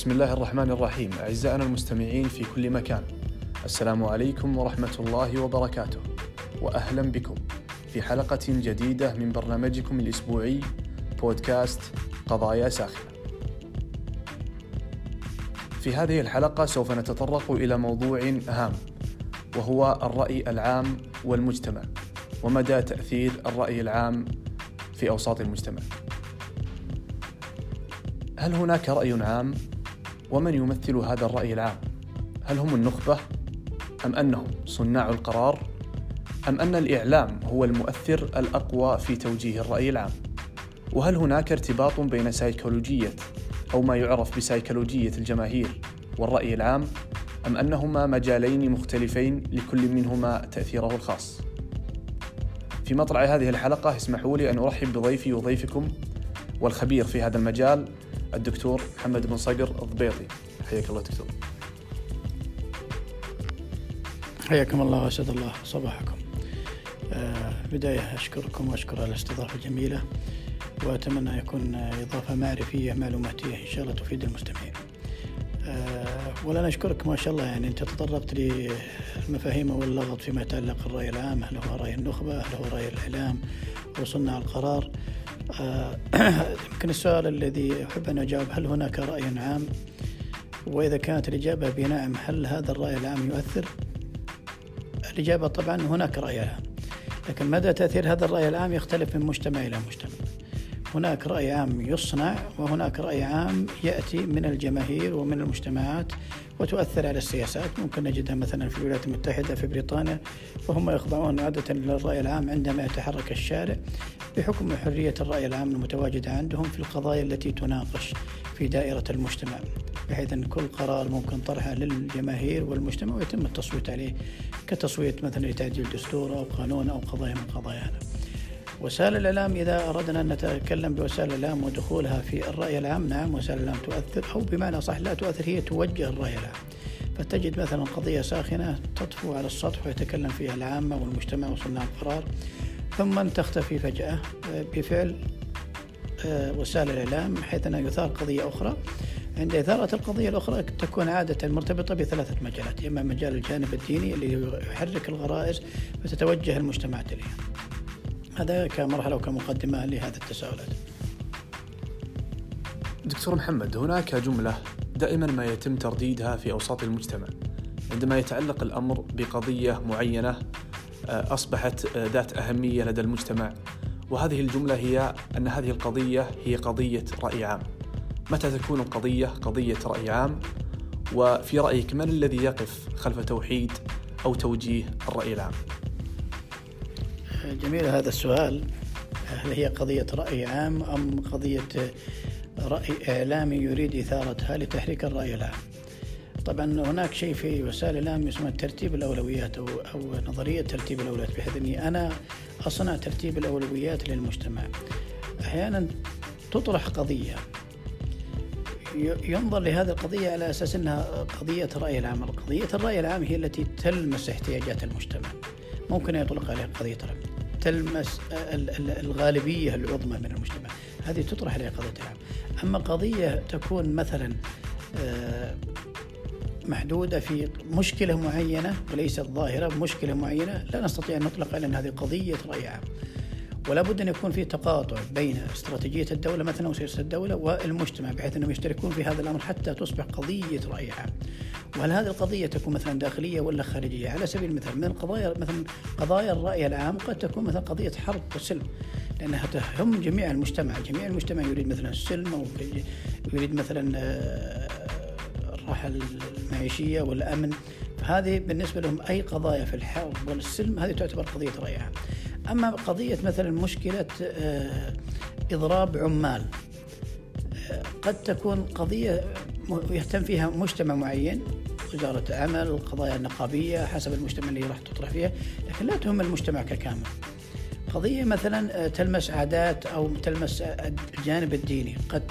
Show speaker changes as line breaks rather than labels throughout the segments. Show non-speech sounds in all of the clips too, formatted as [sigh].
بسم الله الرحمن الرحيم أعزائنا المستمعين في كل مكان السلام عليكم ورحمة الله وبركاته وأهلا بكم في حلقة جديدة من برنامجكم الأسبوعي بودكاست قضايا ساخنة في هذه الحلقة سوف نتطرق إلى موضوع هام وهو الرأي العام والمجتمع ومدى تأثير الرأي العام في أوساط المجتمع هل هناك رأي عام ومن يمثل هذا الرأي العام؟ هل هم النخبة أم أنهم صناع القرار أم أن الإعلام هو المؤثر الأقوى في توجيه الرأي العام؟ وهل هناك ارتباط بين سيكولوجية أو ما يعرف بسيكولوجية الجماهير والرأي العام أم أنهما مجالين مختلفين لكل منهما تأثيره الخاص؟ في مطلع هذه الحلقة اسمحوا لي أن أرحب بضيفي وضيفكم والخبير في هذا المجال الدكتور محمد بن صقر الضبيطي. حياك الله دكتور.
حياكم الله وأسعد الله صباحكم. آه بداية أشكركم وأشكر الاستضافة الجميلة وأتمنى يكون إضافة معرفية معلوماتية إن شاء الله تفيد المستمعين. آه ولا نشكرك ما شاء الله يعني أنت تطرقت للمفاهيم واللغط فيما يتعلق الرأي العام هل هو رأي النخبة هل هو رأي الإعلام أو صناع القرار. آه، [clears throat] يمكن السؤال الذي أحب أن أجاوب هل هناك رأي عام؟ وإذا كانت الإجابة بنعم هل هذا الرأي العام يؤثر؟ الإجابة طبعا هناك رأي عام لكن مدى تأثير هذا الرأي العام يختلف من مجتمع إلى مجتمع. هناك رأي عام يصنع وهناك رأي عام يأتي من الجماهير ومن المجتمعات وتؤثر على السياسات. ممكن نجدها مثلا في الولايات المتحدة في بريطانيا وهم يخضعون عادة للرأي العام عندما يتحرك الشارع بحكم حرية الرأي العام المتواجدة عندهم في القضايا التي تناقش في دائرة المجتمع بحيث أن كل قرار ممكن طرحه للجماهير والمجتمع ويتم التصويت عليه كتصويت مثلا لتعديل دستور أو قانون أو قضايا من قضايانا. وسائل الإعلام إذا أردنا أن نتكلم بوسائل الإعلام ودخولها في الرأي العام نعم وسائل الإعلام تؤثر أو بمعنى صح لا تؤثر هي توجه الرأي العام. فتجد مثلا قضية ساخنة تطفو على السطح ويتكلم فيها العامة والمجتمع وصناع القرار ثم تختفي فجأة بفعل آه، وسائل الإعلام حيث أنها يثار قضية أخرى. عند إثارة القضية الأخرى تكون عادة مرتبطة بثلاثة مجالات إما مجال الجانب الديني اللي يحرك الغرائز فتتوجه المجتمعات إليه هذا كمرحلة وكمقدمة لهذا التساؤلات.
دكتور محمد هناك جملة دائما ما يتم ترديدها في أوساط المجتمع. عندما يتعلق الأمر بقضية معينة آه، أصبحت آه، ذات أهمية لدى المجتمع. وهذه الجملة هي أن هذه القضية هي قضية رأي عام. متى تكون القضية قضية رأي عام؟ وفي رأيك من الذي يقف خلف توحيد أو توجيه الرأي العام؟
جميل هذا السؤال. هل هي قضية رأي عام أم قضية رأي إعلامي يريد إثارتها لتحريك الرأي العام؟ طبعا هناك شيء في وسائل الإعلام يسمى ترتيب الأولويات أو, أو نظرية ترتيب الأولويات بحيث أني أنا أصنع ترتيب الأولويات للمجتمع. أحيانا تطرح قضية. ينظر لهذه القضية على أساس أنها قضية الرأي العام. قضية الرأي العام هي التي تلمس احتياجات المجتمع. ممكن يطلق عليها قضية الرأي تلمس الغالبية العظمى من المجتمع. هذه تطرح عليها قضية العام. أما قضية تكون مثلا آه، محدودة في مشكلة معينة وليست ظاهرة مشكلة معينة لا نستطيع أن نطلق على أن هذه قضية رأي عام. ولا بد أن يكون في تقاطع بين استراتيجية الدولة مثلا وسياسة الدولة والمجتمع بحيث أنهم يشتركون في هذا الأمر حتى تصبح قضية رأي عام وهل هذه القضية تكون مثلا داخلية ولا خارجية؟ على سبيل المثال من القضايا مثلا قضايا الرأي العام قد تكون مثلا قضية حرب وسلم لأنها تهم جميع المجتمع. جميع المجتمع يريد مثلا السلم أو يريد مثلا آه، الراحة المعيشية والأمن. فهذه بالنسبة لهم أي قضايا في الحرب والسلم هذه تعتبر قضية رأي عام أما قضية مثلا مشكلة آه، إضراب عمال آه، قد تكون قضية يهتم فيها مجتمع معين وزارة عمل القضايا النقابية حسب المجتمع اللي راح تطرح فيها لكن لا تهم المجتمع ككامل. قضية مثلا آه، تلمس عادات أو تلمس الجانب الديني قد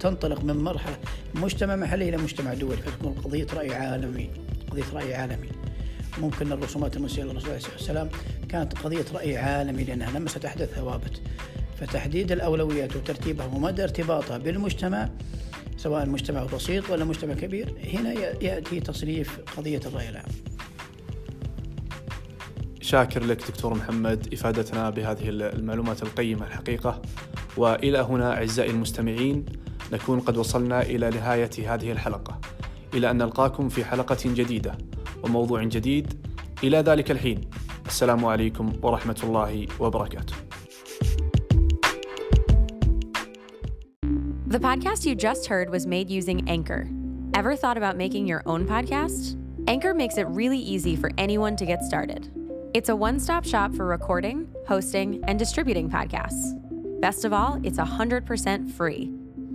تنطلق من مرحلة مجتمع محلي إلى مجتمع دولي فتكون قضية رأي عالمي قضية رأي عالمي. ممكن الرسومات المسيئة للرسول عليه الصلاة والسلام كانت قضية رأي عالمي لأنها لمست أحدث ثوابت. فتحديد الأولويات وترتيبها ومدى ارتباطها بالمجتمع سواء مجتمع بسيط ولا مجتمع كبير هنا يأتي تصنيف قضية الرأي العام.
شاكر لك دكتور محمد إفادتنا بهذه المعلومات القيمة الحقيقة. وإلى هنا أعزائي المستمعين نكون قد وصلنا إلى نهاية هذه الحلقة. إلى أن نلقاكم في حلقة جديدة. وموضوع جديد إلى ذلك الحين السلام عليكم ورحمة الله وبركاته
The podcast you just heard was made using Anchor. Ever thought about making your own podcast? Anchor makes it really easy for anyone to get started. It's a one stop shop for recording, hosting, and distributing podcasts. Best of all, it's 100% free.